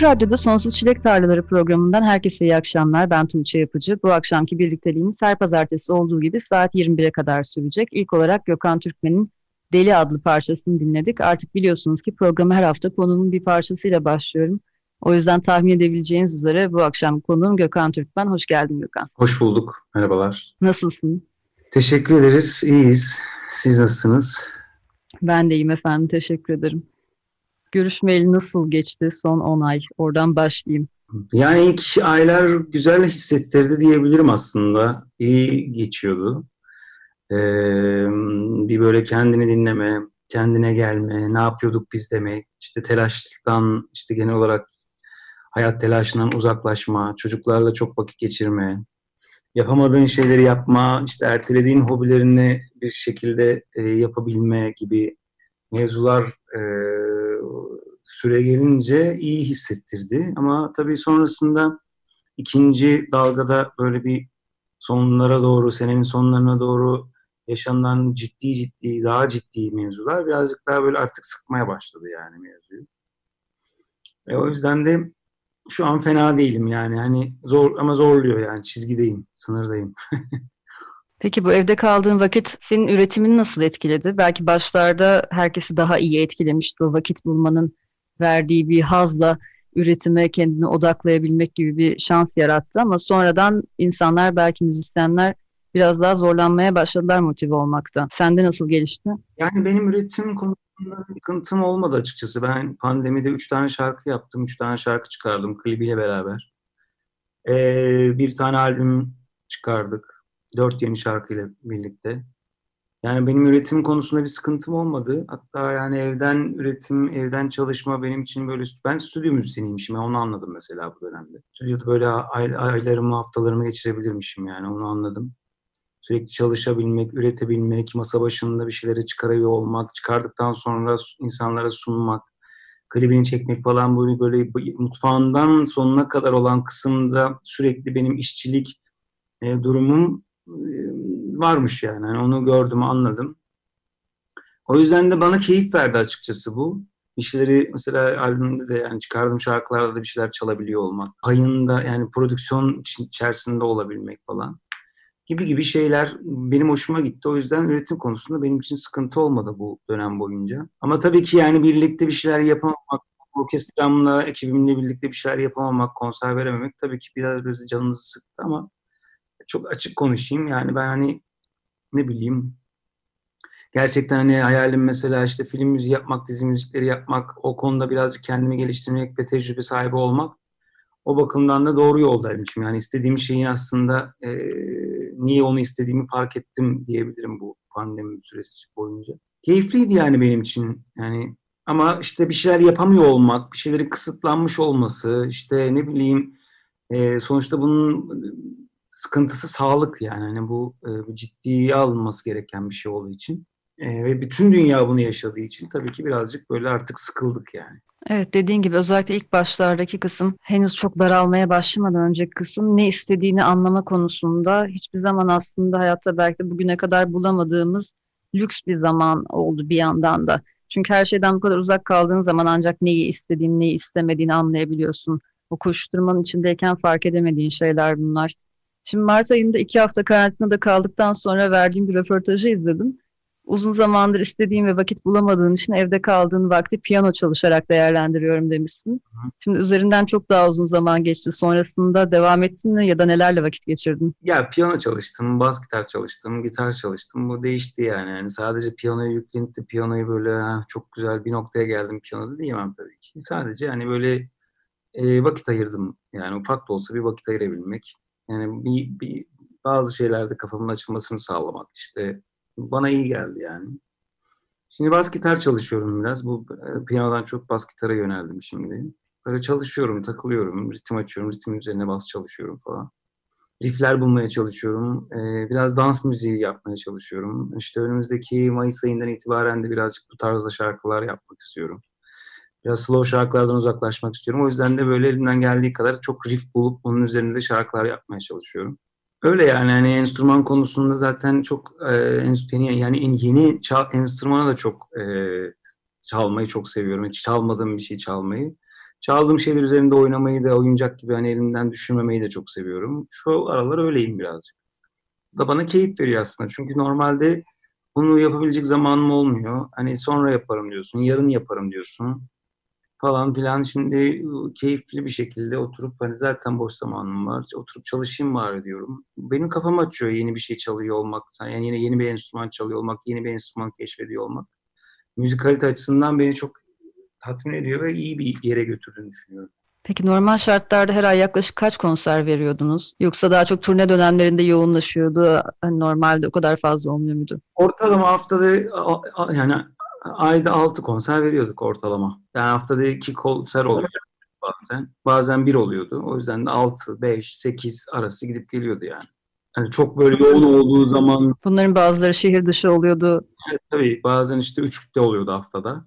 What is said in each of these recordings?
Açık Radyo'da Sonsuz Çilek Tarlaları programından herkese iyi akşamlar. Ben Tuğçe Yapıcı. Bu akşamki birlikteliğimiz her pazartesi olduğu gibi saat 21'e kadar sürecek. İlk olarak Gökhan Türkmen'in Deli adlı parçasını dinledik. Artık biliyorsunuz ki programı her hafta konuğumun bir parçasıyla başlıyorum. O yüzden tahmin edebileceğiniz üzere bu akşam konuğum Gökhan Türkmen. Hoş geldin Gökhan. Hoş bulduk. Merhabalar. Nasılsın? Teşekkür ederiz. İyiyiz. Siz nasılsınız? Ben de iyiyim efendim. Teşekkür ederim. Görüşmeyeli nasıl geçti son 10 ay? Oradan başlayayım. Yani ilk aylar güzel hissettirdi diyebilirim aslında. İyi geçiyordu. Ee, bir böyle kendini dinleme, kendine gelme, ne yapıyorduk biz demek, işte telaştan, işte genel olarak hayat telaşından uzaklaşma, çocuklarla çok vakit geçirme, yapamadığın şeyleri yapma, işte ertelediğin hobilerini bir şekilde e, yapabilme gibi mevzular e, süre gelince iyi hissettirdi. Ama tabii sonrasında ikinci dalgada böyle bir sonlara doğru, senenin sonlarına doğru yaşanan ciddi ciddi, daha ciddi mevzular birazcık daha böyle artık sıkmaya başladı yani mevzuyu. E, o yüzden de şu an fena değilim yani hani zor ama zorluyor yani çizgideyim, sınırdayım. Peki bu evde kaldığın vakit senin üretimini nasıl etkiledi? Belki başlarda herkesi daha iyi etkilemişti o vakit bulmanın verdiği bir hazla üretime kendini odaklayabilmek gibi bir şans yarattı ama sonradan insanlar belki müzisyenler biraz daha zorlanmaya başladılar motive olmakta. Sende nasıl gelişti? Yani benim üretim konusunda sıkıntım olmadı açıkçası. Ben pandemide üç tane şarkı yaptım. Üç tane şarkı çıkardım klibiyle beraber. Ee, bir tane albüm çıkardık. Dört yeni şarkıyla birlikte. Yani benim üretim konusunda bir sıkıntım olmadı. Hatta yani evden üretim, evden çalışma benim için böyle... Ben stüdyo müzisyeniymişim. Yani onu anladım mesela bu dönemde. Stüdyoda böyle ay, aylarımı, haftalarımı geçirebilirmişim yani onu anladım. Sürekli çalışabilmek, üretebilmek, masa başında bir şeyleri çıkarıyor olmak, çıkardıktan sonra insanlara sunmak, klibini çekmek falan böyle böyle mutfağından sonuna kadar olan kısımda sürekli benim işçilik e, durumum e, varmış yani. yani. Onu gördüm, anladım. O yüzden de bana keyif verdi açıkçası bu. Bir şeyleri mesela albümde de yani çıkardığım şarkılarda da bir şeyler çalabiliyor olmak. Payında yani prodüksiyon içerisinde olabilmek falan gibi gibi şeyler benim hoşuma gitti. O yüzden üretim konusunda benim için sıkıntı olmadı bu dönem boyunca. Ama tabii ki yani birlikte bir şeyler yapamamak, orkestramla, ekibimle birlikte bir şeyler yapamamak, konser verememek tabii ki biraz biraz canınızı sıktı ama çok açık konuşayım. Yani ben hani ne bileyim gerçekten hani hayalim mesela işte film müziği yapmak, dizi müzikleri yapmak, o konuda birazcık kendimi geliştirmek ve tecrübe sahibi olmak o bakımdan da doğru yoldaymışım. Yani istediğim şeyin aslında e, niye onu istediğimi fark ettim diyebilirim bu pandemi süresi boyunca. Keyifliydi yani benim için. Yani ama işte bir şeyler yapamıyor olmak, bir şeyleri kısıtlanmış olması, işte ne bileyim e, sonuçta bunun sıkıntısı sağlık yani. Hani bu e, ciddiye alınması gereken bir şey olduğu için. E, ve bütün dünya bunu yaşadığı için tabii ki birazcık böyle artık sıkıldık yani. Evet dediğin gibi özellikle ilk başlardaki kısım henüz çok daralmaya başlamadan önceki kısım ne istediğini anlama konusunda hiçbir zaman aslında hayatta belki de bugüne kadar bulamadığımız lüks bir zaman oldu bir yandan da. Çünkü her şeyden bu kadar uzak kaldığın zaman ancak neyi istediğini, neyi istemediğini anlayabiliyorsun. O koşturmanın içindeyken fark edemediğin şeyler bunlar. Şimdi Mart ayında iki hafta karantinada kaldıktan sonra verdiğim bir röportajı izledim. Uzun zamandır istediğim ve vakit bulamadığın için evde kaldığın vakti piyano çalışarak değerlendiriyorum demişsin. Şimdi üzerinden çok daha uzun zaman geçti. Sonrasında devam ettin mi ya da nelerle vakit geçirdin? Ya piyano çalıştım, bas gitar çalıştım, gitar çalıştım. Bu değişti yani. yani sadece piyanoyu yüklenip de piyanoyu böyle çok güzel bir noktaya geldim piyanoda diyemem tabii ki. Sadece hani böyle e, vakit ayırdım. Yani ufak da olsa bir vakit ayırabilmek. Yani bir, bir bazı şeylerde kafamın açılmasını sağlamak işte bana iyi geldi yani. Şimdi bas gitar çalışıyorum biraz. Bu e, piyanodan çok bas gitara yöneldim şimdi. Böyle çalışıyorum, takılıyorum, ritim açıyorum, ritim üzerine bas çalışıyorum falan. Riffler bulmaya çalışıyorum. Ee, biraz dans müziği yapmaya çalışıyorum. İşte önümüzdeki Mayıs ayından itibaren de birazcık bu tarzda şarkılar yapmak istiyorum. Biraz slow şarkılardan uzaklaşmak istiyorum. O yüzden de böyle elimden geldiği kadar çok riff bulup onun üzerinde şarkılar yapmaya çalışıyorum. Öyle yani hani enstrüman konusunda zaten çok e, yeni yani yeni çal, enstrümana da çok e, çalmayı çok seviyorum. Hiç çalmadığım bir şey çalmayı. Çaldığım şeyler üzerinde oynamayı da oyuncak gibi hani elimden düşürmemeyi de çok seviyorum. Şu aralar öyleyim birazcık. Bu da bana keyif veriyor aslında. Çünkü normalde bunu yapabilecek zamanım olmuyor. Hani sonra yaparım diyorsun, yarın yaparım diyorsun falan filan. Şimdi keyifli bir şekilde oturup hani zaten boş zamanım var. Oturup çalışayım bari diyorum. Benim kafamı açıyor yeni bir şey çalıyor olmak. Yani yeni, yeni bir enstrüman çalıyor olmak, yeni bir enstrüman keşfediyor olmak. Müzikalite açısından beni çok tatmin ediyor ve iyi bir yere götürdüğünü düşünüyorum. Peki normal şartlarda her ay yaklaşık kaç konser veriyordunuz? Yoksa daha çok turne dönemlerinde yoğunlaşıyordu. Hani normalde o kadar fazla olmuyor muydu? Ortalama haftada yani ayda 6 konser veriyorduk ortalama. Yani haftada 2 konser oluyordu bazen. Bazen bir oluyordu. O yüzden de 6, 5, 8 arası gidip geliyordu yani. Yani çok böyle yoğun olduğu zaman... Bunların bazıları şehir dışı oluyordu. Evet tabii bazen işte 3 de oluyordu haftada.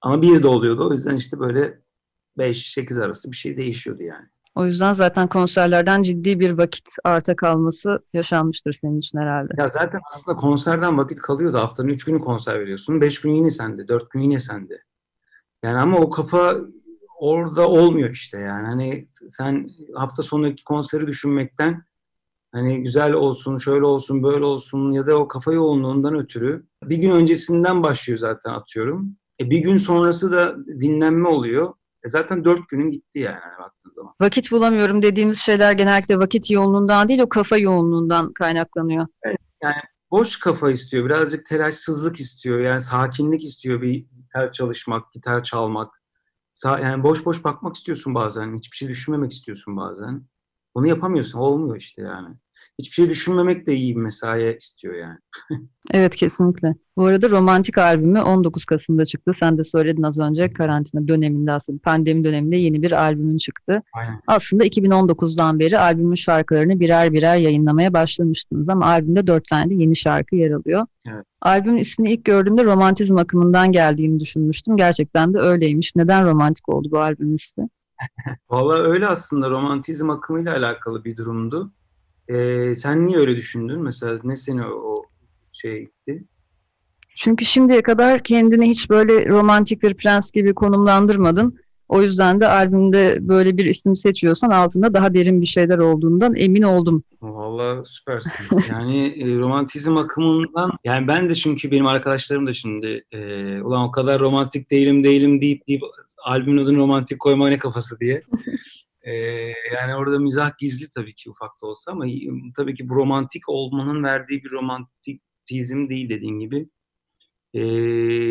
Ama bir de oluyordu. O yüzden işte böyle 5-8 arası bir şey değişiyordu yani. O yüzden zaten konserlerden ciddi bir vakit arta kalması yaşanmıştır senin için herhalde. Ya zaten aslında konserden vakit kalıyordu. Haftanın 3 günü konser veriyorsun. 5 gün yine sende, 4 gün yine sende. Yani ama o kafa orada olmuyor işte yani. Hani sen hafta sonraki konseri düşünmekten hani güzel olsun, şöyle olsun, böyle olsun ya da o kafa yoğunluğundan ötürü bir gün öncesinden başlıyor zaten atıyorum. E bir gün sonrası da dinlenme oluyor. E zaten dört günün gitti yani hani baktığın zaman. Vakit bulamıyorum dediğimiz şeyler genellikle vakit yoğunluğundan değil o kafa yoğunluğundan kaynaklanıyor. Evet, yani boş kafa istiyor. Birazcık telaşsızlık istiyor. Yani sakinlik istiyor bir gitar çalışmak, gitar çalmak. yani boş boş bakmak istiyorsun bazen. Hiçbir şey düşünmemek istiyorsun bazen. Onu yapamıyorsun. Olmuyor işte yani hiçbir şey düşünmemek de iyi bir mesai istiyor yani. evet kesinlikle. Bu arada romantik albümü 19 Kasım'da çıktı. Sen de söyledin az önce karantina döneminde aslında pandemi döneminde yeni bir albümün çıktı. Aynen. Aslında 2019'dan beri albümün şarkılarını birer birer yayınlamaya başlamıştınız ama albümde dört tane de yeni şarkı yer alıyor. Evet. Albümün ismini ilk gördüğümde romantizm akımından geldiğini düşünmüştüm. Gerçekten de öyleymiş. Neden romantik oldu bu albümün ismi? Valla öyle aslında romantizm akımıyla alakalı bir durumdu. Ee, sen niye öyle düşündün? Mesela ne seni o şey gitti? Çünkü şimdiye kadar kendini hiç böyle romantik bir prens gibi konumlandırmadın. O yüzden de albümde böyle bir isim seçiyorsan altında daha derin bir şeyler olduğundan emin oldum. Valla süpersin. Yani e, romantizm akımından yani ben de çünkü benim arkadaşlarım da şimdi e, ulan o kadar romantik değilim değilim deyip deyip albümün adını romantik koyma ne kafası diye. Yani orada mizah gizli tabii ki ufak da olsa ama tabii ki bu romantik olmanın verdiği bir romantizm değil dediğin gibi. Ee,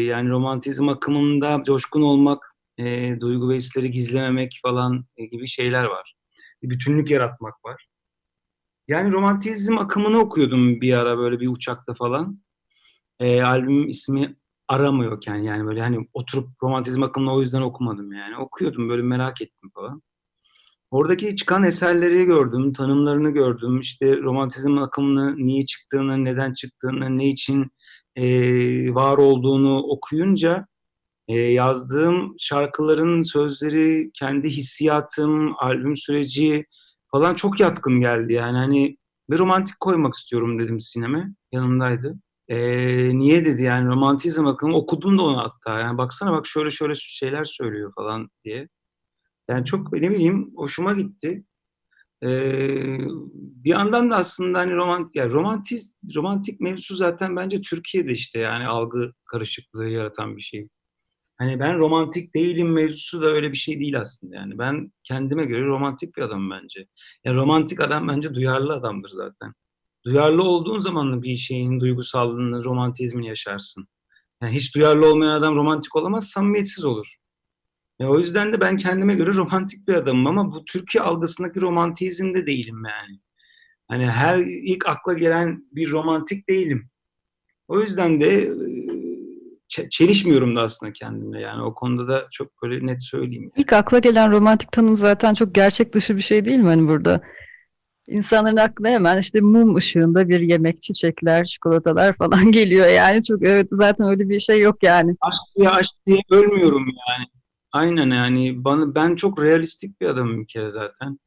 yani romantizm akımında coşkun olmak, e, duygu ve hisleri gizlememek falan gibi şeyler var. Bir bütünlük yaratmak var. Yani romantizm akımını okuyordum bir ara böyle bir uçakta falan. E, albüm ismi aramıyorken yani böyle hani oturup romantizm akımını o yüzden okumadım yani. Okuyordum böyle merak ettim falan. Oradaki çıkan eserleri gördüm, tanımlarını gördüm. İşte romantizm akımını niye çıktığını, neden çıktığını, ne için e, var olduğunu okuyunca e, yazdığım şarkıların sözleri, kendi hissiyatım, albüm süreci falan çok yatkın geldi. Yani hani bir romantik koymak istiyorum dedim sineme. Yanımdaydı. E, niye dedi yani romantizm akımı okudum da onu hatta. Yani baksana bak şöyle şöyle şeyler söylüyor falan diye. Yani çok ne bileyim hoşuma gitti. Ee, bir yandan da aslında hani romantik, yani romantiz, romantik mevzu zaten bence Türkiye'de işte yani algı karışıklığı yaratan bir şey. Hani ben romantik değilim mevzusu da öyle bir şey değil aslında yani. Ben kendime göre romantik bir adam bence. Yani romantik adam bence duyarlı adamdır zaten. Duyarlı olduğun zaman bir şeyin E, o yüzden de ben kendime göre romantik bir adamım ama bu Türkiye algısındaki romantizmde değilim yani. Hani her ilk akla gelen bir romantik değilim. O yüzden de e, çelişmiyorum da aslında kendimle yani o konuda da çok böyle net söyleyeyim. İlk akla gelen romantik tanım zaten çok gerçek dışı bir şey değil mi hani burada? İnsanların aklına hemen işte mum ışığında bir yemek, çiçekler, çikolatalar falan geliyor yani çok evet zaten öyle bir şey yok yani. Aşk diye aşk diye ölmüyorum yani. Aynen yani bana ben çok realistik bir adamım bir kere zaten.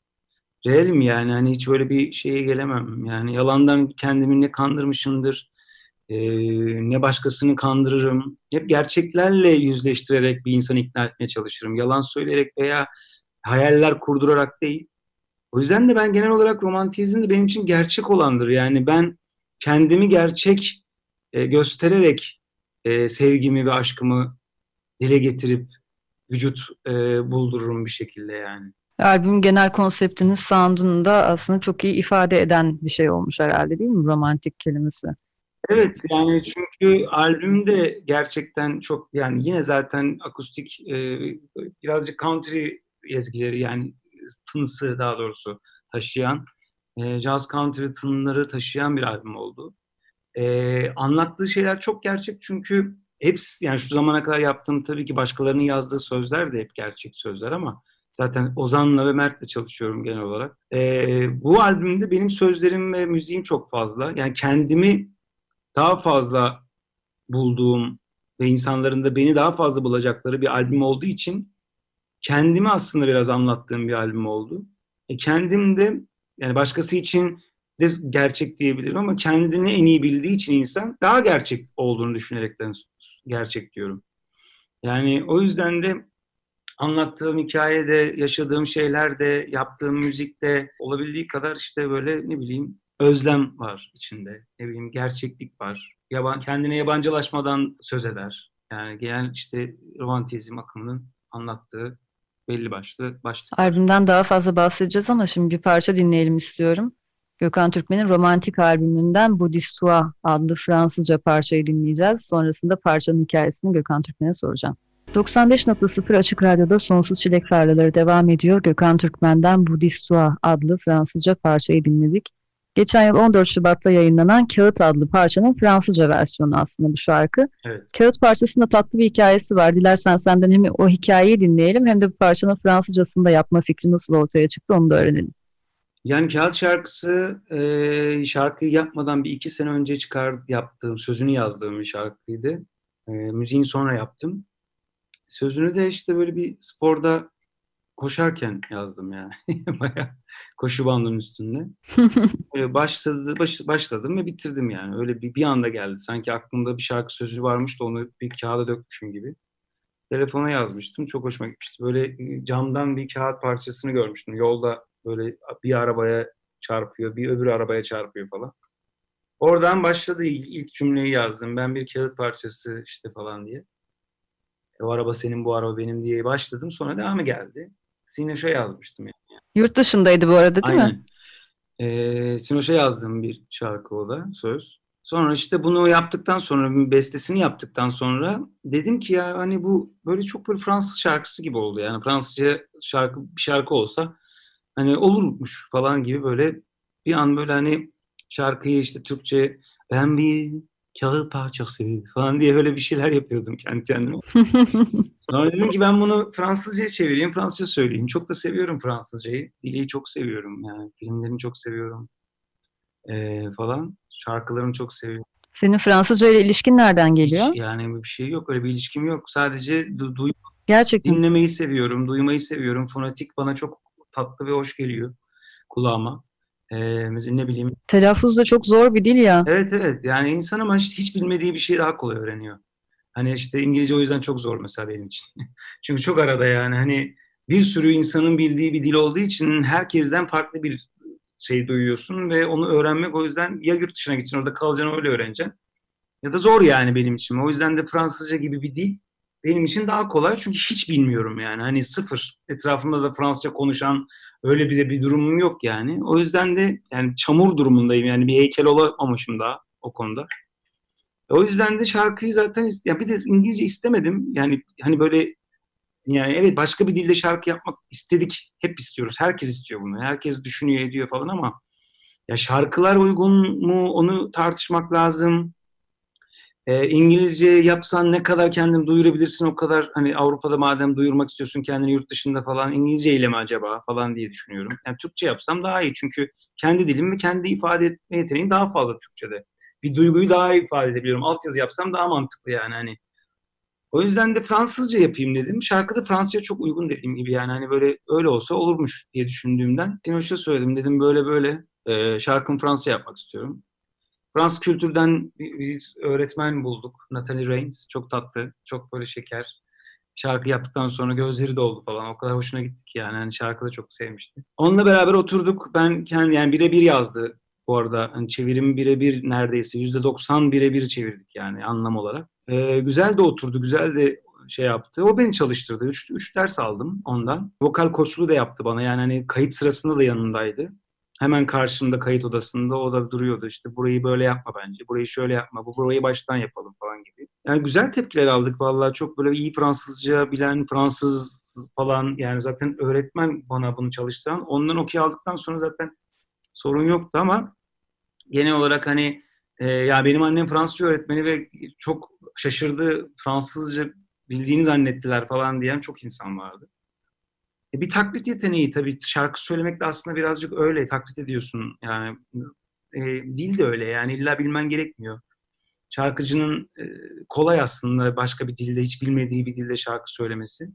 Realim yani hani hiç böyle bir şeye gelemem. Yani yalandan kendimi ne kandırmışımdır, e, ne başkasını kandırırım. Hep gerçeklerle yüzleştirerek bir insanı ikna etmeye çalışırım. Yalan söyleyerek veya hayaller kurdurarak değil. O yüzden de ben genel olarak romantizm de benim için gerçek olandır. Yani ben kendimi gerçek e, göstererek e, sevgimi ve aşkımı dile getirip vücut e, buldururum bir şekilde yani. Albüm genel konseptinin sound'unu da aslında çok iyi ifade eden bir şey olmuş herhalde değil mi romantik kelimesi? Evet yani çünkü albümde gerçekten çok yani yine zaten akustik e, birazcık country ezgileri yani tınısı daha doğrusu taşıyan e, jazz country tınları taşıyan bir albüm oldu. E, anlattığı şeyler çok gerçek çünkü hepsi yani şu zamana kadar yaptığım tabii ki başkalarının yazdığı sözler de hep gerçek sözler ama zaten Ozan'la ve Mert'le çalışıyorum genel olarak. E, bu albümde benim sözlerim ve müziğim çok fazla. Yani kendimi daha fazla bulduğum ve insanların da beni daha fazla bulacakları bir albüm olduğu için kendimi aslında biraz anlattığım bir albüm oldu. E kendim de yani başkası için de gerçek diyebilirim ama kendini en iyi bildiği için insan daha gerçek olduğunu düşünerekten gerçek diyorum. Yani o yüzden de anlattığım hikayede, yaşadığım şeylerde, yaptığım müzikte olabildiği kadar işte böyle ne bileyim özlem var içinde. Ne bileyim gerçeklik var. Yaban, kendine yabancılaşmadan söz eder. Yani genel işte romantizm akımının anlattığı belli başlı başlık. Albümden daha fazla bahsedeceğiz ama şimdi bir parça dinleyelim istiyorum. Gökhan Türkmen'in romantik albümünden Budistua adlı Fransızca parçayı dinleyeceğiz. Sonrasında parçanın hikayesini Gökhan Türkmen'e soracağım. 95.0 Açık Radyo'da Sonsuz Çilek Tarlaları devam ediyor. Gökhan Türkmen'den Budistua adlı Fransızca parçayı dinledik. Geçen yıl 14 Şubat'ta yayınlanan Kağıt adlı parçanın Fransızca versiyonu aslında bu şarkı. Evet. Kağıt parçasında tatlı bir hikayesi var. Dilersen senden hem o hikayeyi dinleyelim hem de bu parçanın Fransızcasını da yapma fikri nasıl ortaya çıktı onu da öğrenelim. Yani Kağıt şarkısı e, şarkıyı yapmadan bir iki sene önce çıkar yaptığım, sözünü yazdığım bir şarkıydı. E, müziğini sonra yaptım. Sözünü de işte böyle bir sporda koşarken yazdım yani. Bayağı koşu bandının üstünde. Böyle başladı, baş, başladım ve bitirdim yani. Öyle bir, bir anda geldi. Sanki aklımda bir şarkı sözü varmış da onu bir kağıda dökmüşüm gibi. Telefona yazmıştım. Çok hoşuma gitmişti. Böyle e, camdan bir kağıt parçasını görmüştüm. Yolda böyle bir arabaya çarpıyor, bir öbür arabaya çarpıyor falan. Oradan başladı ilk cümleyi yazdım. Ben bir kağıt parçası işte falan diye. E, o araba senin, bu araba benim diye başladım. Sonra devamı geldi. Sinoş'a yazmıştım yani. Yurt dışındaydı bu arada değil Aynen. mi? Ee, Sinoş'a yazdığım bir şarkı o da, söz. Sonra işte bunu yaptıktan sonra, bestesini yaptıktan sonra dedim ki ya hani bu böyle çok böyle Fransız şarkısı gibi oldu. Yani Fransızca şarkı bir şarkı olsa hani olurmuş falan gibi böyle bir an böyle hani şarkıyı işte Türkçe ben bir kağıt parçası falan diye böyle bir şeyler yapıyordum kendi kendime. Sonra dedim ki ben bunu Fransızca'ya çevireyim, Fransızca söyleyeyim. Çok da seviyorum Fransızcayı. Dili çok seviyorum yani. Filmlerini çok seviyorum. Ee, falan. Şarkılarını çok seviyorum. Senin Fransızca ile ilişkin nereden geliyor? Hiç, yani bir şey yok. Öyle bir ilişkim yok. Sadece du- duy- Gerçekten. dinlemeyi seviyorum, duymayı seviyorum. Fonetik bana çok tatlı ve hoş geliyor kulağıma. Ee, ne bileyim. Telaffuz da çok zor bir dil ya. Evet evet. Yani insan ama hiç, hiç bilmediği bir şeyi daha kolay öğreniyor. Hani işte İngilizce o yüzden çok zor mesela benim için. Çünkü çok arada yani hani bir sürü insanın bildiği bir dil olduğu için herkesten farklı bir şey duyuyorsun ve onu öğrenmek o yüzden ya yurt dışına gideceksin orada kalacaksın öyle öğreneceksin. Ya da zor yani benim için. O yüzden de Fransızca gibi bir dil benim için daha kolay çünkü hiç bilmiyorum yani. Hani sıfır. Etrafımda da Fransızca konuşan öyle bir de bir durumum yok yani. O yüzden de yani çamur durumundayım yani bir heykel olamamışım daha o konuda. O yüzden de şarkıyı zaten ya bir de İngilizce istemedim. Yani hani böyle Yani evet başka bir dilde şarkı yapmak istedik. Hep istiyoruz. Herkes istiyor bunu. Herkes düşünüyor ediyor falan ama ya şarkılar uygun mu onu tartışmak lazım. E, İngilizce yapsan ne kadar kendini duyurabilirsin o kadar hani Avrupa'da madem duyurmak istiyorsun kendini yurt dışında falan İngilizce ile mi acaba falan diye düşünüyorum. Yani Türkçe yapsam daha iyi çünkü kendi dilim ve kendi ifade etme yeteneğim daha fazla Türkçe'de. Bir duyguyu daha iyi ifade edebiliyorum. Altyazı yapsam daha mantıklı yani hani. O yüzden de Fransızca yapayım dedim. Şarkı da Fransızca çok uygun dediğim gibi yani hani böyle öyle olsa olurmuş diye düşündüğümden. Tinoş'a söyledim dedim böyle böyle e, şarkımı Fransızca yapmak istiyorum. Fransız kültürden bir öğretmen bulduk. Natalie Rains. Çok tatlı, çok böyle şeker. Şarkı yaptıktan sonra gözleri doldu falan. O kadar hoşuna gittik yani. yani şarkı da çok sevmişti. Onunla beraber oturduk. Ben kendi yani birebir yazdı bu arada. Hani çevirim birebir neredeyse. Yüzde doksan birebir çevirdik yani anlam olarak. Ee, güzel de oturdu, güzel de şey yaptı. O beni çalıştırdı. Üç, üç ders aldım ondan. Vokal koçluğu da yaptı bana. Yani hani kayıt sırasında da yanındaydı. Hemen karşımda kayıt odasında o da duruyordu işte burayı böyle yapma bence, burayı şöyle yapma, bu burayı baştan yapalım falan gibi. Yani güzel tepkiler aldık vallahi çok böyle iyi Fransızca bilen Fransız falan yani zaten öğretmen bana bunu çalıştıran. Ondan okey aldıktan sonra zaten sorun yoktu ama genel olarak hani e, ya benim annem Fransızca öğretmeni ve çok şaşırdı Fransızca bildiğini zannettiler falan diyen çok insan vardı. E, bir taklit yeteneği tabii şarkı söylemek de aslında birazcık öyle taklit ediyorsun yani e, dil de öyle yani illa bilmen gerekmiyor. Şarkıcının e, kolay aslında başka bir dilde hiç bilmediği bir dilde şarkı söylemesi.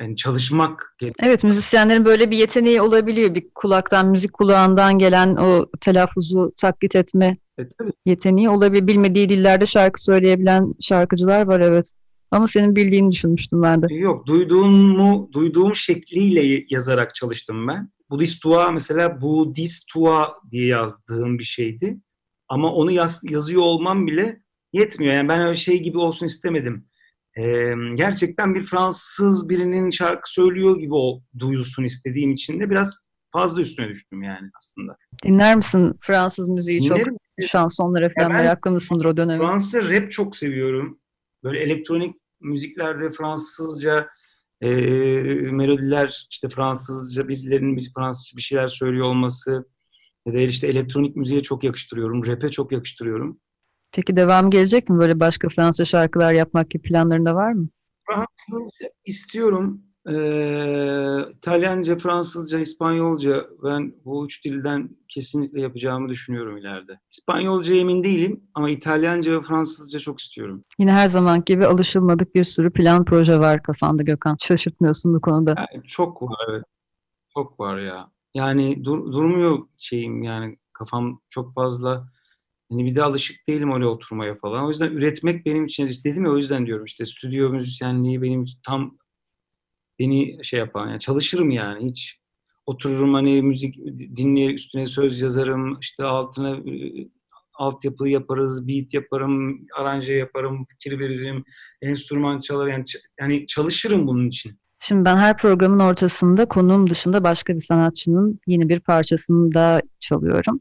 Yani çalışmak gerekiyor. Evet müzisyenlerin böyle bir yeteneği olabiliyor. Bir kulaktan, müzik kulağından gelen o telaffuzu taklit etme evet, yeteneği olabilir. Bilmediği dillerde şarkı söyleyebilen şarkıcılar var evet. Ama senin bildiğini düşünmüştüm ben de. Yok, duyduğumu, duyduğum şekliyle yazarak çalıştım ben. Budistua mesela Budistua diye yazdığım bir şeydi. Ama onu yaz, yazıyor olmam bile yetmiyor. Yani ben öyle şey gibi olsun istemedim. Ee, gerçekten bir Fransız birinin şarkı söylüyor gibi o, duyulsun istediğim için de biraz fazla üstüne düştüm yani aslında. Dinler misin Fransız müziği Dinlerim. çok? Şansonlara falan ya mısındır o dönem? Fransız rap çok seviyorum. Böyle elektronik müziklerde Fransızca e, melodiler işte Fransızca birilerinin bir Fransızca bir şeyler söylüyor olması ya da işte elektronik müziğe çok yakıştırıyorum. Rap'e çok yakıştırıyorum. Peki devam gelecek mi? Böyle başka Fransız şarkılar yapmak gibi planlarında var mı? Fransızca istiyorum. Ee, İtalyanca, Fransızca, İspanyolca ben bu üç dilden kesinlikle yapacağımı düşünüyorum ileride. İspanyolca emin değilim ama İtalyanca ve Fransızca çok istiyorum. Yine her zaman gibi alışılmadık bir sürü plan proje var kafanda Gökhan. Şaşırtmıyorsun bu konuda. Yani çok var evet. Çok var ya. Yani dur, durmuyor şeyim yani kafam çok fazla Hani bir de alışık değilim öyle oturmaya falan. O yüzden üretmek benim için dedim ya o yüzden diyorum işte stüdyo müzisyenliği benim tam beni şey yapan yani çalışırım yani hiç otururum hani müzik dinleyerek üstüne söz yazarım işte altına altyapı yaparız, beat yaparım, aranje yaparım, fikir veririm, enstrüman çalar yani, yani çalışırım bunun için. Şimdi ben her programın ortasında konuğum dışında başka bir sanatçının yeni bir parçasını da çalıyorum.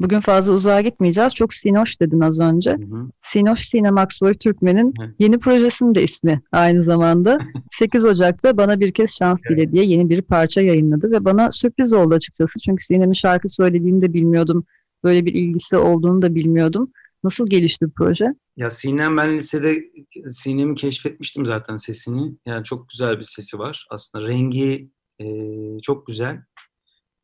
Bugün fazla uzağa gitmeyeceğiz. Çok Sinoş dedin az önce. Hı hı. Sinoş Sinem Aksoy Türkmen'in yeni projesinin de ismi aynı zamanda. 8 Ocak'ta Bana Bir Kez Şans Dile diye yeni bir parça yayınladı ve bana sürpriz oldu açıkçası. Çünkü Sinem'in şarkı söylediğini de bilmiyordum. Böyle bir ilgisi olduğunu da bilmiyordum. Nasıl gelişti bu proje? Ya Sinem ben lisede Sinem'i keşfetmiştim zaten sesini. Yani çok güzel bir sesi var. Aslında rengi e, çok güzel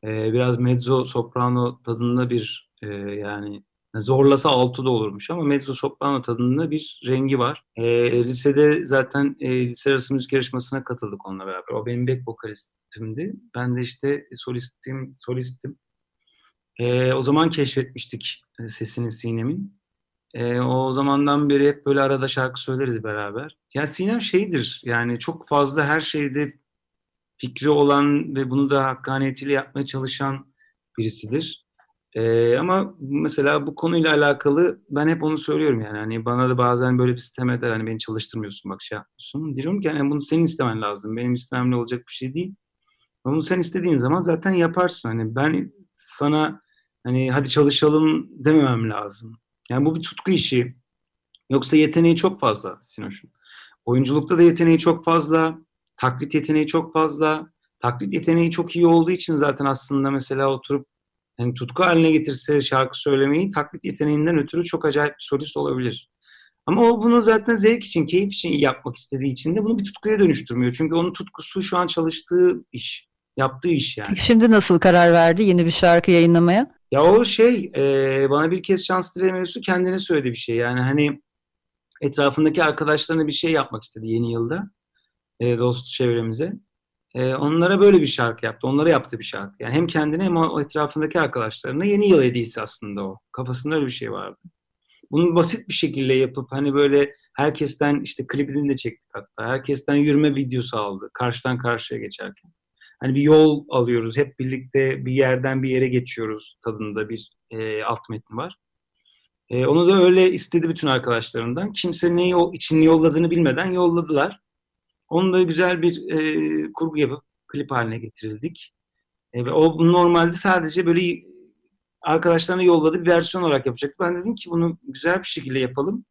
e, biraz mezzo soprano tadında bir e, yani zorlasa altı da olurmuş ama mezzo soprano tadında bir rengi var. E, lisede zaten e, lise arası müzik yarışmasına katıldık onunla beraber. O benim back vokalistimdi. Ben de işte solistim, solistim. E, o zaman keşfetmiştik e, sesini Sinem'in. E, o zamandan beri hep böyle arada şarkı söyleriz beraber. Yani Sinem şeydir yani çok fazla her şeyde fikri olan ve bunu da hakkaniyetiyle yapmaya çalışan birisidir. Ee, ama mesela bu konuyla alakalı ben hep onu söylüyorum yani hani bana da bazen böyle bir sistem eder hani beni çalıştırmıyorsun bak şey yapıyorsun. Diyorum ki yani bunu senin istemen lazım. Benim istememle olacak bir şey değil. Bunu sen istediğin zaman zaten yaparsın. Hani ben sana hani hadi çalışalım dememem lazım. Yani bu bir tutku işi. Yoksa yeteneği çok fazla Sinoş'un. Oyunculukta da yeteneği çok fazla. Taklit yeteneği çok fazla. Taklit yeteneği çok iyi olduğu için zaten aslında mesela oturup yani tutku haline getirse şarkı söylemeyi taklit yeteneğinden ötürü çok acayip bir solist olabilir. Ama o bunu zaten zevk için, keyif için yapmak istediği için de bunu bir tutkuya dönüştürmüyor. Çünkü onun tutkusu şu an çalıştığı iş, yaptığı iş yani. Peki şimdi nasıl karar verdi yeni bir şarkı yayınlamaya? Ya o şey, e, bana bir kez şans dile mevzusu kendine söyledi bir şey. Yani hani etrafındaki arkadaşlarına bir şey yapmak istedi yeni yılda. E, dost çevremize. E, onlara böyle bir şarkı yaptı. Onlara yaptı bir şarkı. Yani hem kendine hem o etrafındaki arkadaşlarına yeni yıl hediyesi aslında o. Kafasında öyle bir şey vardı. Bunu basit bir şekilde yapıp hani böyle herkesten işte klibini de çektik hatta. Herkesten yürüme videosu aldı. Karşıdan karşıya geçerken. Hani bir yol alıyoruz. Hep birlikte bir yerden bir yere geçiyoruz tadında bir e, alt metni var. E, onu da öyle istedi bütün arkadaşlarından. Kimse neyi o için yolladığını bilmeden yolladılar. Onu da güzel bir e, kurgu yapıp klip haline getirildik. E, ve o normalde sadece böyle arkadaşlarına yolladığı bir versiyon olarak yapacaktı. Ben dedim ki bunu güzel bir şekilde yapalım.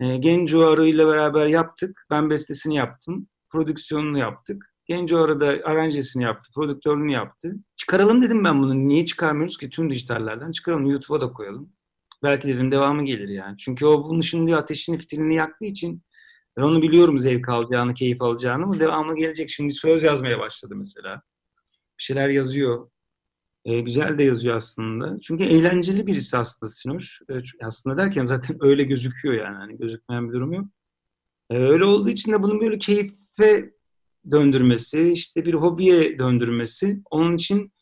E, Genco Arı ile beraber yaptık. Ben bestesini yaptım. Prodüksiyonunu yaptık. Genco Arı da aranjesini yaptı. Prodüktörlüğünü yaptı. Çıkaralım dedim ben bunu. Niye çıkarmıyoruz ki tüm dijitallerden? Çıkaralım YouTube'a da koyalım. Belki dedim devamı gelir yani. Çünkü o bunun şimdi ateşini fitilini yaktığı için ben onu biliyorum zevk alacağını, keyif alacağını ama devamı gelecek. Şimdi söz yazmaya başladı mesela. Bir şeyler yazıyor. E, güzel de yazıyor aslında. Çünkü eğlenceli birisi aslında Sinoş. E, aslında derken zaten öyle gözüküyor yani. Hani gözükmeyen bir durum yok. E, öyle olduğu için de bunun böyle keyfe döndürmesi, işte bir hobiye döndürmesi. Onun için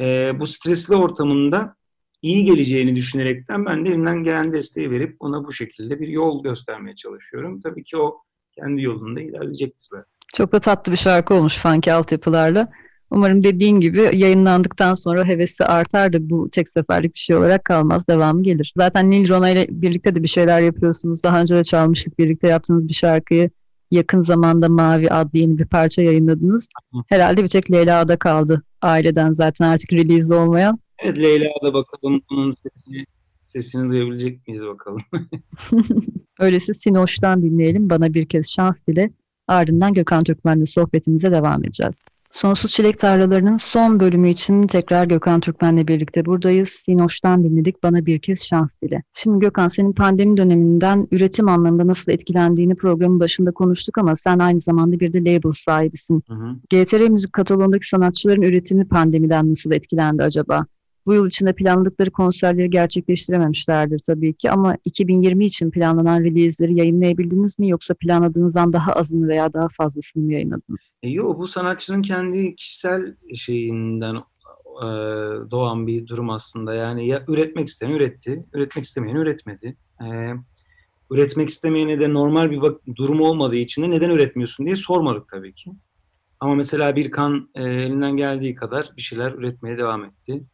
e, bu stresli ortamında iyi geleceğini düşünerekten ben de elimden gelen desteği verip ona bu şekilde bir yol göstermeye çalışıyorum. Tabii ki o kendi yolunda ilerleyecektir zaten. Çok da tatlı bir şarkı olmuş funky altyapılarla. Umarım dediğin gibi yayınlandıktan sonra hevesi artar da bu tek seferlik bir şey olarak kalmaz. Devamı gelir. Zaten Nil Rona ile birlikte de bir şeyler yapıyorsunuz. Daha önce de çalmıştık birlikte yaptığınız bir şarkıyı. Yakın zamanda Mavi adlı yeni bir parça yayınladınız. Herhalde bir tek Leyla'da kaldı aileden zaten artık release olmayan. Evet Leyla'da bakalım onun sesini, sesini duyabilecek miyiz bakalım. Öyleyse Sinoş'tan dinleyelim. Bana bir kez şans dile. Ardından Gökhan Türkmen'le sohbetimize devam edeceğiz. Sonsuz Çilek Tarlaları'nın son bölümü için tekrar Gökhan Türkmen'le birlikte buradayız. Sinoş'tan dinledik bana bir kez şans dile. Şimdi Gökhan senin pandemi döneminden üretim anlamında nasıl etkilendiğini programın başında konuştuk ama sen aynı zamanda bir de label sahibisin. Hı hı. GTR Müzik kataloğundaki sanatçıların üretimi pandemiden nasıl etkilendi acaba? Bu yıl içinde planladıkları konserleri gerçekleştirememişlerdir tabii ki ama 2020 için planlanan release'leri yayınlayabildiniz mi yoksa planladığınızdan daha azını veya daha fazlasını mı yayınladınız? E, yok bu sanatçının kendi kişisel şeyinden e, doğan bir durum aslında. Yani ya üretmek isteyen üretti, üretmek istemeyen üretmedi. E, üretmek istemeyene de normal bir durum olmadığı için de neden üretmiyorsun diye sormadık tabii ki. Ama mesela bir kan e, elinden geldiği kadar bir şeyler üretmeye devam etti.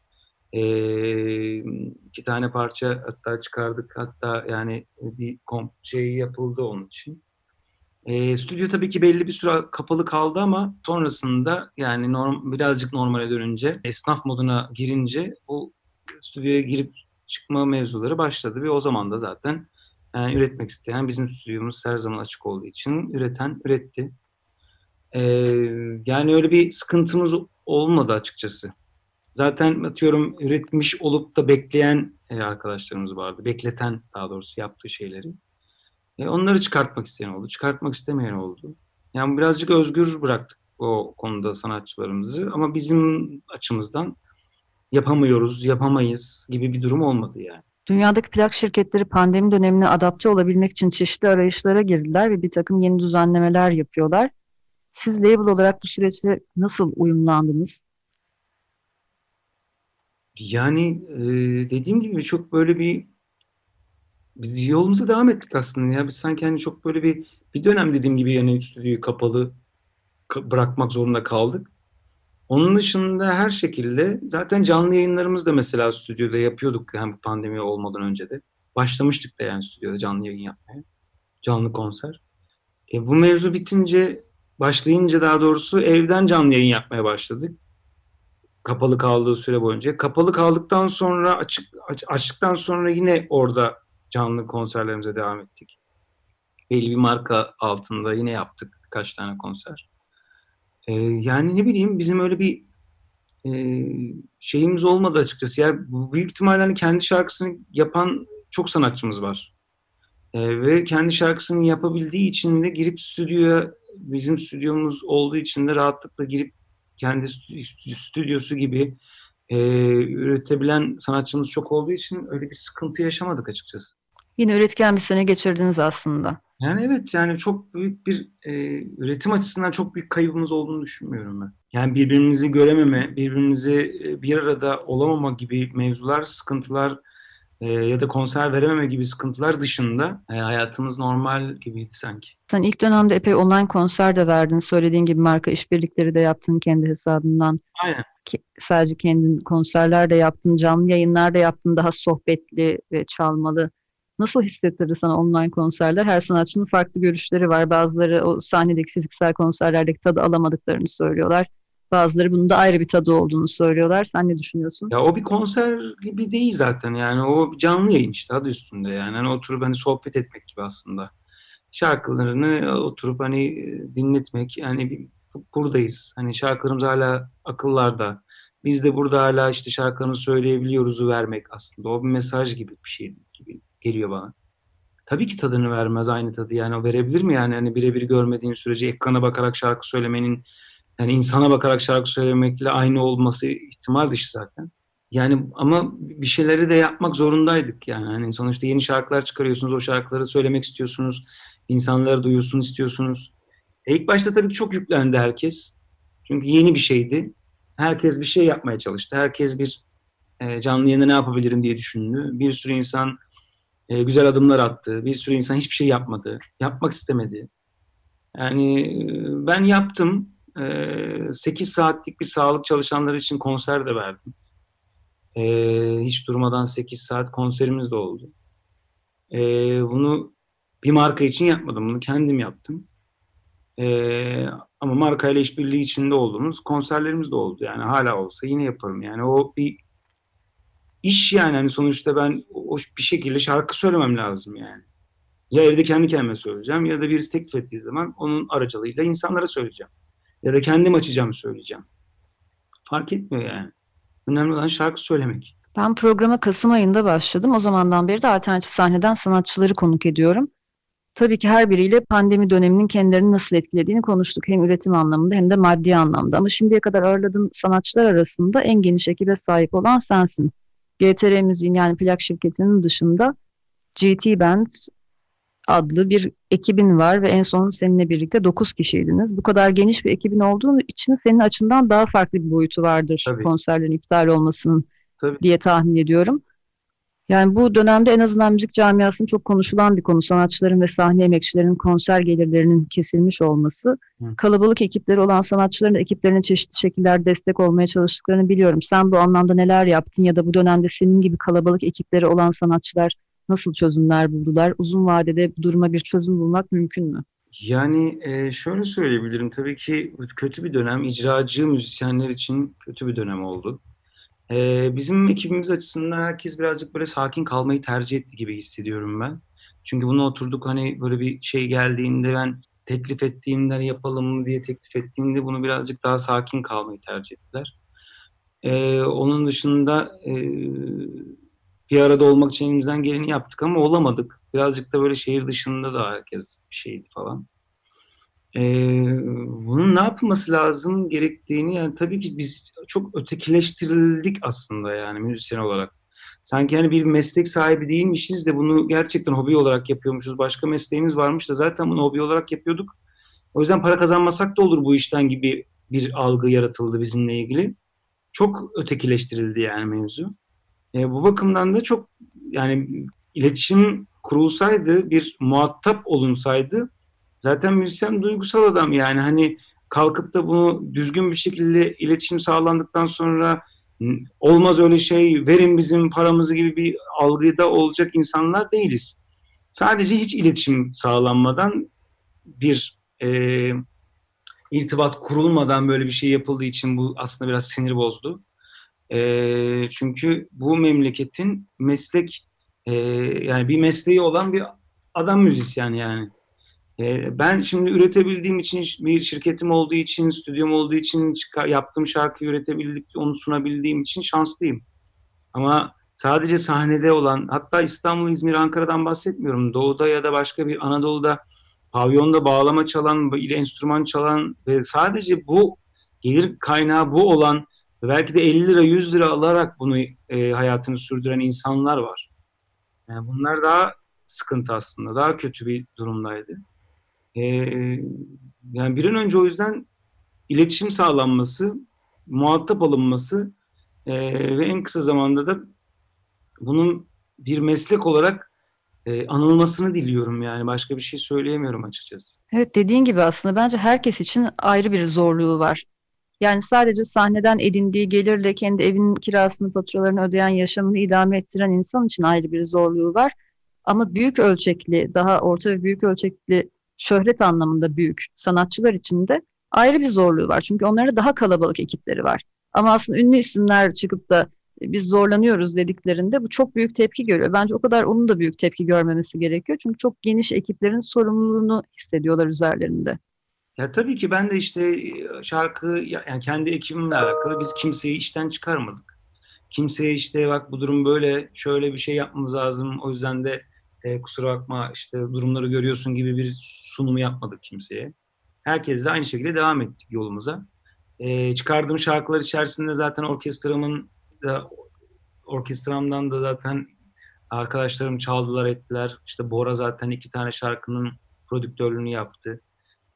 E, iki tane parça hatta çıkardık. Hatta yani bir komp şey yapıldı onun için. E, stüdyo tabii ki belli bir süre kapalı kaldı ama sonrasında yani norm, birazcık normale dönünce, esnaf moduna girince bu stüdyoya girip çıkma mevzuları başladı ve o zaman da zaten yani üretmek isteyen bizim stüdyomuz her zaman açık olduğu için üreten üretti. E, yani öyle bir sıkıntımız olmadı açıkçası. Zaten atıyorum üretmiş olup da bekleyen e, arkadaşlarımız vardı. Bekleten daha doğrusu yaptığı şeyleri. E, onları çıkartmak isteyen oldu. Çıkartmak istemeyen oldu. Yani birazcık özgür bıraktık o konuda sanatçılarımızı. Ama bizim açımızdan yapamıyoruz, yapamayız gibi bir durum olmadı yani. Dünyadaki plak şirketleri pandemi dönemine adapte olabilmek için çeşitli arayışlara girdiler ve bir takım yeni düzenlemeler yapıyorlar. Siz label olarak bu süreçte nasıl uyumlandınız? Yani e, dediğim gibi çok böyle bir biz yolumuza devam ettik aslında ya. Biz sanki hani çok böyle bir bir dönem dediğim gibi yani stüdyoyu kapalı ka- bırakmak zorunda kaldık. Onun dışında her şekilde zaten canlı yayınlarımız da mesela stüdyoda yapıyorduk bu pandemi olmadan önce de. Başlamıştık da yani stüdyoda canlı yayın yapmaya. Canlı konser. E, bu mevzu bitince başlayınca daha doğrusu evden canlı yayın yapmaya başladık. Kapalı kaldığı süre boyunca. Kapalı kaldıktan sonra açık aç- açtıktan sonra yine orada canlı konserlerimize devam ettik. Belli bir marka altında yine yaptık birkaç tane konser. E, yani ne bileyim bizim öyle bir e, şeyimiz olmadı açıkçası. Yani büyük ihtimalle hani kendi şarkısını yapan çok sanatçımız var. E, ve kendi şarkısını yapabildiği için de girip stüdyoya bizim stüdyomuz olduğu için de rahatlıkla girip kendi stüdyosu gibi e, üretebilen sanatçımız çok olduğu için öyle bir sıkıntı yaşamadık açıkçası. Yine üretken bir sene geçirdiniz aslında. Yani evet yani çok büyük bir e, üretim açısından çok büyük kaybımız olduğunu düşünmüyorum ben. Yani birbirimizi görememe, birbirimizi bir arada olamama gibi mevzular, sıkıntılar e, ya da konser verememe gibi sıkıntılar dışında e, hayatımız normal gibiydi sanki. Sen ilk dönemde epey online konser de verdin. Söylediğin gibi marka işbirlikleri de yaptın kendi hesabından. Aynen. Ki, sadece kendin konserler de yaptın, canlı yayınlar da yaptın. Daha sohbetli ve çalmalı. Nasıl hissettirdi sana online konserler? Her sanatçının farklı görüşleri var. Bazıları o sahnedeki fiziksel konserlerdeki tadı alamadıklarını söylüyorlar. Bazıları bunun da ayrı bir tadı olduğunu söylüyorlar. Sen ne düşünüyorsun? Ya o bir konser gibi değil zaten yani o canlı yayın işte adı üstünde yani. Hani oturup hani sohbet etmek gibi aslında. Şarkılarını oturup hani dinletmek yani buradayız. Hani şarkılarımız hala akıllarda. Biz de burada hala işte şarkılarını söyleyebiliyoruzu vermek aslında. O bir mesaj gibi bir şey gibi geliyor bana. Tabii ki tadını vermez aynı tadı yani o verebilir mi yani hani birebir görmediğin sürece ekrana bakarak şarkı söylemenin yani insana bakarak şarkı söylemekle aynı olması ihtimal dışı zaten. Yani ama bir şeyleri de yapmak zorundaydık yani. Hani sonuçta yeni şarkılar çıkarıyorsunuz, o şarkıları söylemek istiyorsunuz, insanları duyursun istiyorsunuz. E ilk başta tabii çok yüklendi herkes. Çünkü yeni bir şeydi. Herkes bir şey yapmaya çalıştı. Herkes bir e, canlı yayında ne yapabilirim diye düşündü. Bir sürü insan e, güzel adımlar attı. Bir sürü insan hiçbir şey yapmadı. Yapmak istemedi. Yani e, ben yaptım. 8 saatlik bir sağlık çalışanları için konser de verdim. Hiç durmadan 8 saat konserimiz de oldu. Bunu bir marka için yapmadım. Bunu kendim yaptım. Ama markayla işbirliği içinde olduğumuz konserlerimiz de oldu. Yani hala olsa yine yaparım. Yani o bir iş yani. Hani sonuçta ben o bir şekilde şarkı söylemem lazım yani. Ya evde kendi kendime söyleyeceğim ya da birisi teklif ettiği zaman onun aracılığıyla insanlara söyleyeceğim. Ya da kendim açacağım söyleyeceğim. Fark etmiyor yani. Önemli olan şarkı söylemek. Ben programa Kasım ayında başladım. O zamandan beri de alternatif sahneden sanatçıları konuk ediyorum. Tabii ki her biriyle pandemi döneminin kendilerini nasıl etkilediğini konuştuk. Hem üretim anlamında hem de maddi anlamda. Ama şimdiye kadar ağırladığım sanatçılar arasında en geniş ekibe sahip olan sensin. GTR Müziğin yani plak şirketinin dışında GT Band, adlı bir ekibin var ve en son seninle birlikte 9 kişiydiniz. Bu kadar geniş bir ekibin olduğu için senin açından daha farklı bir boyutu vardır Tabii. konserlerin iptal olmasının Tabii. diye tahmin ediyorum. Yani bu dönemde en azından müzik camiasının çok konuşulan bir konu. Sanatçıların ve sahne emekçilerinin konser gelirlerinin kesilmiş olması. Hı. Kalabalık ekipleri olan sanatçıların ekiplerine çeşitli şekillerde destek olmaya çalıştıklarını biliyorum. Sen bu anlamda neler yaptın ya da bu dönemde senin gibi kalabalık ekipleri olan sanatçılar nasıl çözümler buldular? Uzun vadede duruma bir çözüm bulmak mümkün mü? Yani e, şöyle söyleyebilirim. Tabii ki kötü bir dönem, icracı müzisyenler için kötü bir dönem oldu. E, bizim ekibimiz açısından herkes birazcık böyle sakin kalmayı tercih etti gibi hissediyorum ben. Çünkü bunu oturduk hani böyle bir şey geldiğinde ben teklif ettiğimde yapalım diye teklif ettiğimde bunu birazcık daha sakin kalmayı tercih ettiler. E, onun dışında e, bir arada olmak için elimizden geleni yaptık ama olamadık. Birazcık da böyle şehir dışında da herkes bir şeydi falan. Ee, bunun ne yapılması lazım gerektiğini yani tabii ki biz çok ötekileştirildik aslında yani müzisyen olarak. Sanki hani bir meslek sahibi değilmişiz de bunu gerçekten hobi olarak yapıyormuşuz. Başka mesleğimiz varmış da zaten bunu hobi olarak yapıyorduk. O yüzden para kazanmasak da olur bu işten gibi bir algı yaratıldı bizimle ilgili. Çok ötekileştirildi yani mevzu. E, bu bakımdan da çok yani iletişim kurulsaydı, bir muhatap olunsaydı zaten müzisyen duygusal adam yani hani kalkıp da bunu düzgün bir şekilde iletişim sağlandıktan sonra olmaz öyle şey verin bizim paramızı gibi bir algıda olacak insanlar değiliz. Sadece hiç iletişim sağlanmadan bir e, irtibat kurulmadan böyle bir şey yapıldığı için bu aslında biraz sinir bozdu. E, çünkü bu memleketin meslek e, yani bir mesleği olan bir adam müzisyen yani. E, ben şimdi üretebildiğim için bir şirketim olduğu için, stüdyom olduğu için yaptığım şarkıyı üretebildik, onu sunabildiğim için şanslıyım. Ama sadece sahnede olan, hatta İstanbul, İzmir, Ankara'dan bahsetmiyorum. Doğuda ya da başka bir Anadolu'da pavyonda bağlama çalan, ile enstrüman çalan ve sadece bu gelir kaynağı bu olan belki de 50 lira 100 lira alarak bunu e, hayatını sürdüren insanlar var. Yani bunlar daha sıkıntı aslında. Daha kötü bir durumdaydı. E, yani bir an önce o yüzden iletişim sağlanması, muhatap alınması e, ve en kısa zamanda da bunun bir meslek olarak e, anılmasını diliyorum yani başka bir şey söyleyemiyorum açıkçası. Evet dediğin gibi aslında bence herkes için ayrı bir zorluğu var. Yani sadece sahneden edindiği gelirle kendi evinin kirasını, faturalarını ödeyen, yaşamını idame ettiren insan için ayrı bir zorluğu var. Ama büyük ölçekli, daha orta ve büyük ölçekli şöhret anlamında büyük sanatçılar için de ayrı bir zorluğu var. Çünkü onların daha kalabalık ekipleri var. Ama aslında ünlü isimler çıkıp da biz zorlanıyoruz dediklerinde bu çok büyük tepki görüyor. Bence o kadar onun da büyük tepki görmemesi gerekiyor. Çünkü çok geniş ekiplerin sorumluluğunu hissediyorlar üzerlerinde. Ya tabii ki ben de işte şarkı yani kendi ekibimle alakalı biz kimseyi işten çıkarmadık. Kimseye işte bak bu durum böyle şöyle bir şey yapmamız lazım o yüzden de e, kusura bakma işte durumları görüyorsun gibi bir sunumu yapmadık kimseye. Herkes de aynı şekilde devam ettik yolumuza. E, çıkardığım şarkılar içerisinde zaten orkestramın da orkestramdan da zaten arkadaşlarım çaldılar ettiler. İşte Bora zaten iki tane şarkının prodüktörlüğünü yaptı.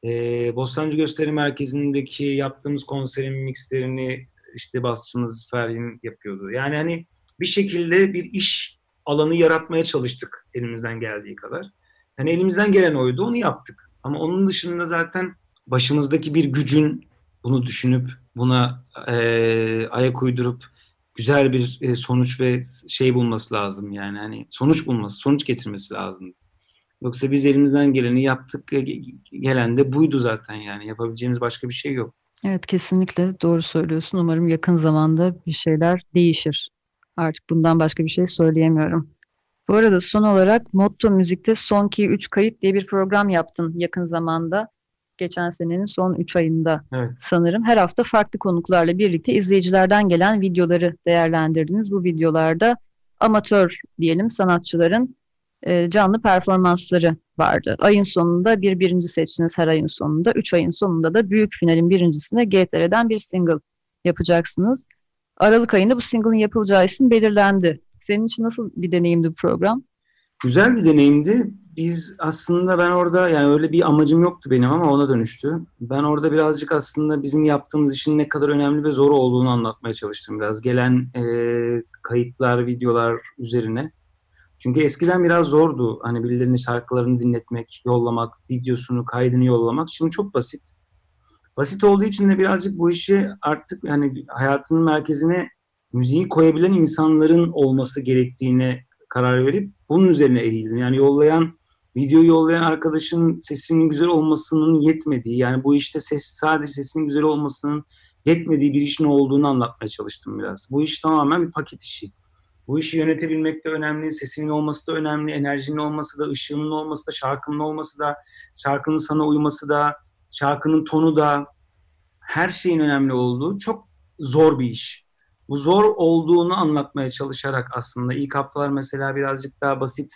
E, Bostancı Gösteri Merkezi'ndeki yaptığımız konserin mixlerini işte basçımız Ferhin yapıyordu. Yani hani bir şekilde bir iş alanı yaratmaya çalıştık elimizden geldiği kadar. Yani elimizden gelen oydu, onu yaptık. Ama onun dışında zaten başımızdaki bir gücün bunu düşünüp buna e, ayak uydurup güzel bir e, sonuç ve şey bulması lazım yani hani sonuç bulması, sonuç getirmesi lazım. Yoksa biz elimizden geleni yaptık. Gelen de buydu zaten yani. Yapabileceğimiz başka bir şey yok. Evet kesinlikle doğru söylüyorsun. Umarım yakın zamanda bir şeyler değişir. Artık bundan başka bir şey söyleyemiyorum. Bu arada son olarak Motto Müzik'te Sonki 3 Kayıt diye bir program yaptın yakın zamanda. Geçen senenin son 3 ayında evet. sanırım. Her hafta farklı konuklarla birlikte izleyicilerden gelen videoları değerlendirdiniz. Bu videolarda amatör diyelim sanatçıların e, canlı performansları vardı. Ayın sonunda bir birinci seçtiniz her ayın sonunda. Üç ayın sonunda da büyük finalin birincisine GTR'den bir single yapacaksınız. Aralık ayında bu single'ın yapılacağı isim belirlendi. Senin için nasıl bir deneyimdi bu program? Güzel bir deneyimdi. Biz aslında ben orada yani öyle bir amacım yoktu benim ama ona dönüştü. Ben orada birazcık aslında bizim yaptığımız işin ne kadar önemli ve zor olduğunu anlatmaya çalıştım biraz. Gelen e, kayıtlar, videolar üzerine. Çünkü eskiden biraz zordu. Hani birilerinin şarkılarını dinletmek, yollamak, videosunu, kaydını yollamak. Şimdi çok basit. Basit olduğu için de birazcık bu işi artık hani hayatının merkezine müziği koyabilen insanların olması gerektiğine karar verip bunun üzerine eğildim. Yani yollayan, video yollayan arkadaşın sesinin güzel olmasının yetmediği, yani bu işte ses sadece sesin güzel olmasının yetmediği bir işin olduğunu anlatmaya çalıştım biraz. Bu iş tamamen bir paket işi. Bu işi yönetebilmek de önemli, sesinin olması da önemli, enerjinin olması da, ışığının olması da, şarkının olması da, şarkının sana uyması da, şarkının tonu da, her şeyin önemli olduğu çok zor bir iş. Bu zor olduğunu anlatmaya çalışarak aslında ilk haftalar mesela birazcık daha basit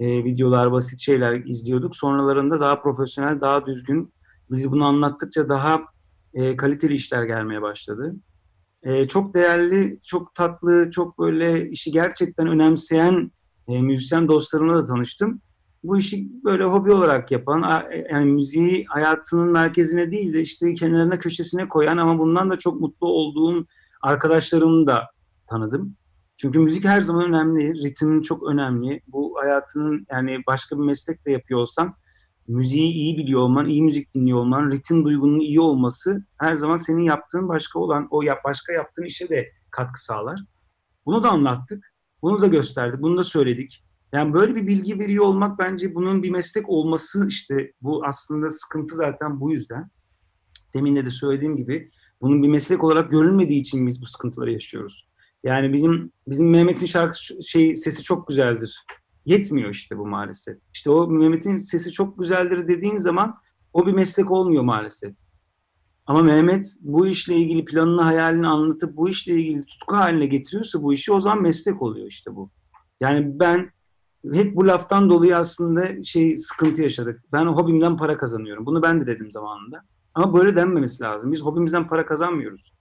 e, videolar, basit şeyler izliyorduk. Sonralarında daha profesyonel, daha düzgün, biz bunu anlattıkça daha e, kaliteli işler gelmeye başladı. E, çok değerli, çok tatlı, çok böyle işi gerçekten önemseyen e, müzisyen dostlarımla da tanıştım. Bu işi böyle hobi olarak yapan, yani müziği hayatının merkezine değil de işte kenarına köşesine koyan ama bundan da çok mutlu olduğum arkadaşlarımı da tanıdım. Çünkü müzik her zaman önemli, ritim çok önemli. Bu hayatının yani başka bir meslek de yapıyor olsan müziği iyi biliyor olman, iyi müzik dinliyor olman, ritim duygunun iyi olması her zaman senin yaptığın başka olan, o yap başka yaptığın işe de katkı sağlar. Bunu da anlattık, bunu da gösterdik, bunu da söyledik. Yani böyle bir bilgi veriyor olmak bence bunun bir meslek olması işte bu aslında sıkıntı zaten bu yüzden. Demin de, söylediğim gibi bunun bir meslek olarak görülmediği için biz bu sıkıntıları yaşıyoruz. Yani bizim bizim Mehmet'in şarkı şey sesi çok güzeldir. Yetmiyor işte bu maalesef. İşte o Mehmet'in sesi çok güzeldir dediğin zaman o bir meslek olmuyor maalesef. Ama Mehmet bu işle ilgili planını, hayalini anlatıp bu işle ilgili tutku haline getiriyorsa bu işi o zaman meslek oluyor işte bu. Yani ben hep bu laftan dolayı aslında şey sıkıntı yaşadık. Ben hobimden para kazanıyorum. Bunu ben de dedim zamanında. Ama böyle denmemesi lazım. Biz hobimizden para kazanmıyoruz.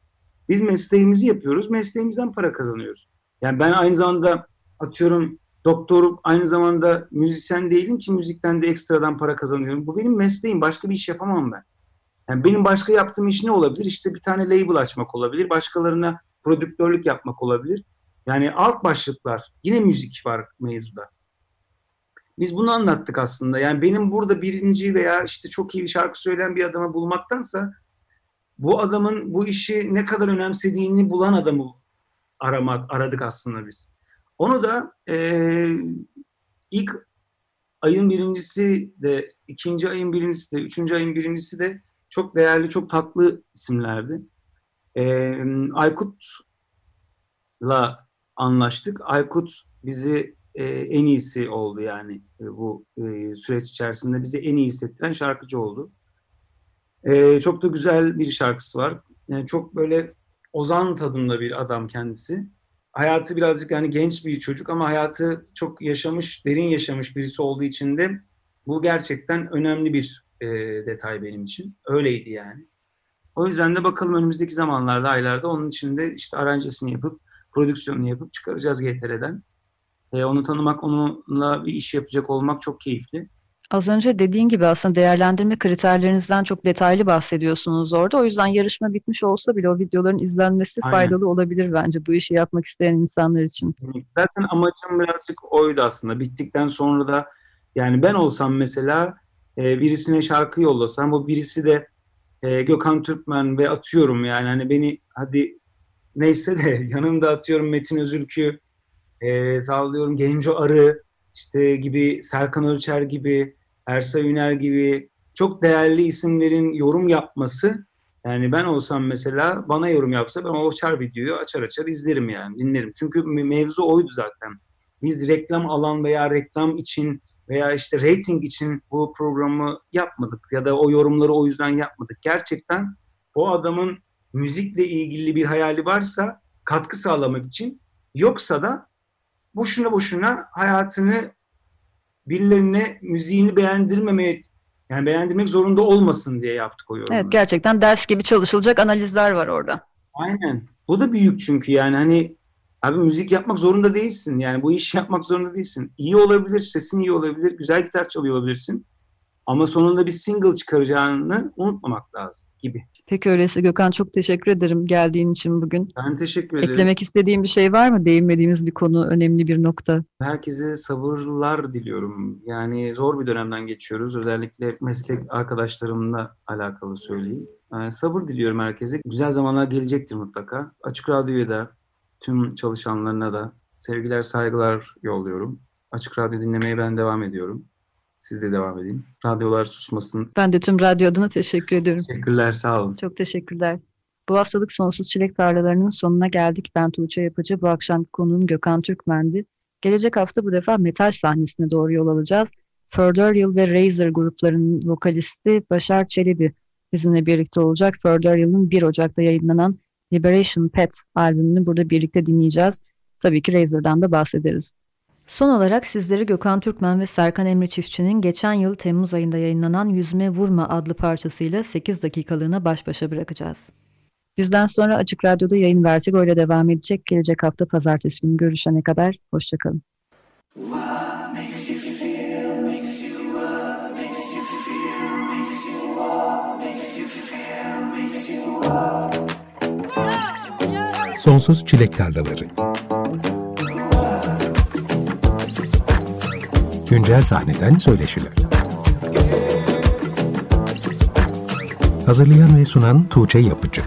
Biz mesleğimizi yapıyoruz, mesleğimizden para kazanıyoruz. Yani ben aynı zamanda atıyorum doktor, aynı zamanda müzisyen değilim ki müzikten de ekstradan para kazanıyorum. Bu benim mesleğim, başka bir iş yapamam ben. Yani benim başka yaptığım iş ne olabilir? İşte bir tane label açmak olabilir, başkalarına prodüktörlük yapmak olabilir. Yani alt başlıklar, yine müzik var mevzuda. Biz bunu anlattık aslında. Yani benim burada birinci veya işte çok iyi bir şarkı söyleyen bir adamı bulmaktansa bu adamın bu işi ne kadar önemsediğini bulan adamı aramak aradık aslında biz. Onu da e, ilk ayın birincisi de, ikinci ayın birincisi de, üçüncü ayın birincisi de çok değerli, çok tatlı isimlerdi. E, Aykut'la anlaştık. Aykut bizi e, en iyisi oldu yani e, bu e, süreç içerisinde bizi en iyi hissettiren şarkıcı oldu. E, çok da güzel bir şarkısı var. Yani çok böyle ozan tadında bir adam kendisi. Hayatı birazcık yani genç bir çocuk ama hayatı çok yaşamış, derin yaşamış birisi olduğu için de bu gerçekten önemli bir e, detay benim için. Öyleydi yani. O yüzden de bakalım önümüzdeki zamanlarda, aylarda onun için de işte aranjesini yapıp, prodüksiyonunu yapıp çıkaracağız GTR'den. E, onu tanımak, onunla bir iş yapacak olmak çok keyifli. Az önce dediğin gibi aslında değerlendirme kriterlerinizden çok detaylı bahsediyorsunuz orada. O yüzden yarışma bitmiş olsa bile o videoların izlenmesi Aynen. faydalı olabilir bence bu işi yapmak isteyen insanlar için. Zaten amacım birazcık oydu aslında. Bittikten sonra da yani ben olsam mesela e, birisine şarkı yollasam bu birisi de e, Gökhan Türkmen ve atıyorum yani hani beni hadi neyse de yanımda atıyorum Metin Özürkü e, sallıyorum Genco Arı işte gibi Serkan Ölçer gibi Ersay Üner gibi çok değerli isimlerin yorum yapması yani ben olsam mesela bana yorum yapsa ben o açar videoyu açar açar izlerim yani dinlerim. Çünkü mevzu oydu zaten. Biz reklam alan veya reklam için veya işte rating için bu programı yapmadık ya da o yorumları o yüzden yapmadık. Gerçekten o adamın müzikle ilgili bir hayali varsa katkı sağlamak için yoksa da boşuna boşuna hayatını birilerine müziğini beğendirmemeye yani beğendirmek zorunda olmasın diye yaptık o yorumları. Evet gerçekten ders gibi çalışılacak analizler var orada. Aynen. Bu da büyük çünkü yani hani abi müzik yapmak zorunda değilsin. Yani bu işi yapmak zorunda değilsin. İyi olabilir, sesin iyi olabilir, güzel gitar çalıyor olabilirsin. Ama sonunda bir single çıkaracağını unutmamak lazım gibi. Peki öyleyse Gökhan çok teşekkür ederim geldiğin için bugün. Ben teşekkür ederim. Eklemek istediğim bir şey var mı? Değinmediğimiz bir konu, önemli bir nokta. Herkese sabırlar diliyorum. Yani zor bir dönemden geçiyoruz. Özellikle meslek arkadaşlarımla alakalı söyleyeyim. Yani sabır diliyorum herkese. Güzel zamanlar gelecektir mutlaka. Açık Radyo'ya da, tüm çalışanlarına da sevgiler, saygılar yolluyorum. Açık Radyo dinlemeye ben devam ediyorum. Siz de devam edin. Radyolar susmasın. Ben de tüm radyo adına teşekkür ediyorum. Teşekkürler, sağ olun. Çok teşekkürler. Bu haftalık Sonsuz Çilek Tarlalarının sonuna geldik. Ben Tuğçe Yapıcı. Bu akşam konuğum Gökhan Türkmen'di. Gelecek hafta bu defa metal sahnesine doğru yol alacağız. Further Yıl ve Razor gruplarının vokalisti Başar Çelebi bizimle birlikte olacak. Further Yıl'ın 1 Ocak'ta yayınlanan Liberation Pet albümünü burada birlikte dinleyeceğiz. Tabii ki Razor'dan da bahsederiz. Son olarak sizleri Gökhan Türkmen ve Serkan Emre Çiftçi'nin geçen yıl Temmuz ayında yayınlanan Yüzme Vurma adlı parçasıyla 8 dakikalığına baş başa bırakacağız. Bizden sonra Açık Radyo'da yayın Vertigo ile devam edecek. Gelecek hafta pazartesi günü görüşene kadar hoşçakalın. What makes you feel, makes you up, makes you feel, makes you walk, makes you feel, makes you walk. Sonsuz Çilek Tarlaları Güncel sahneden söyleşiler. Hazırlayan ve sunan Tuğçe Yapıcı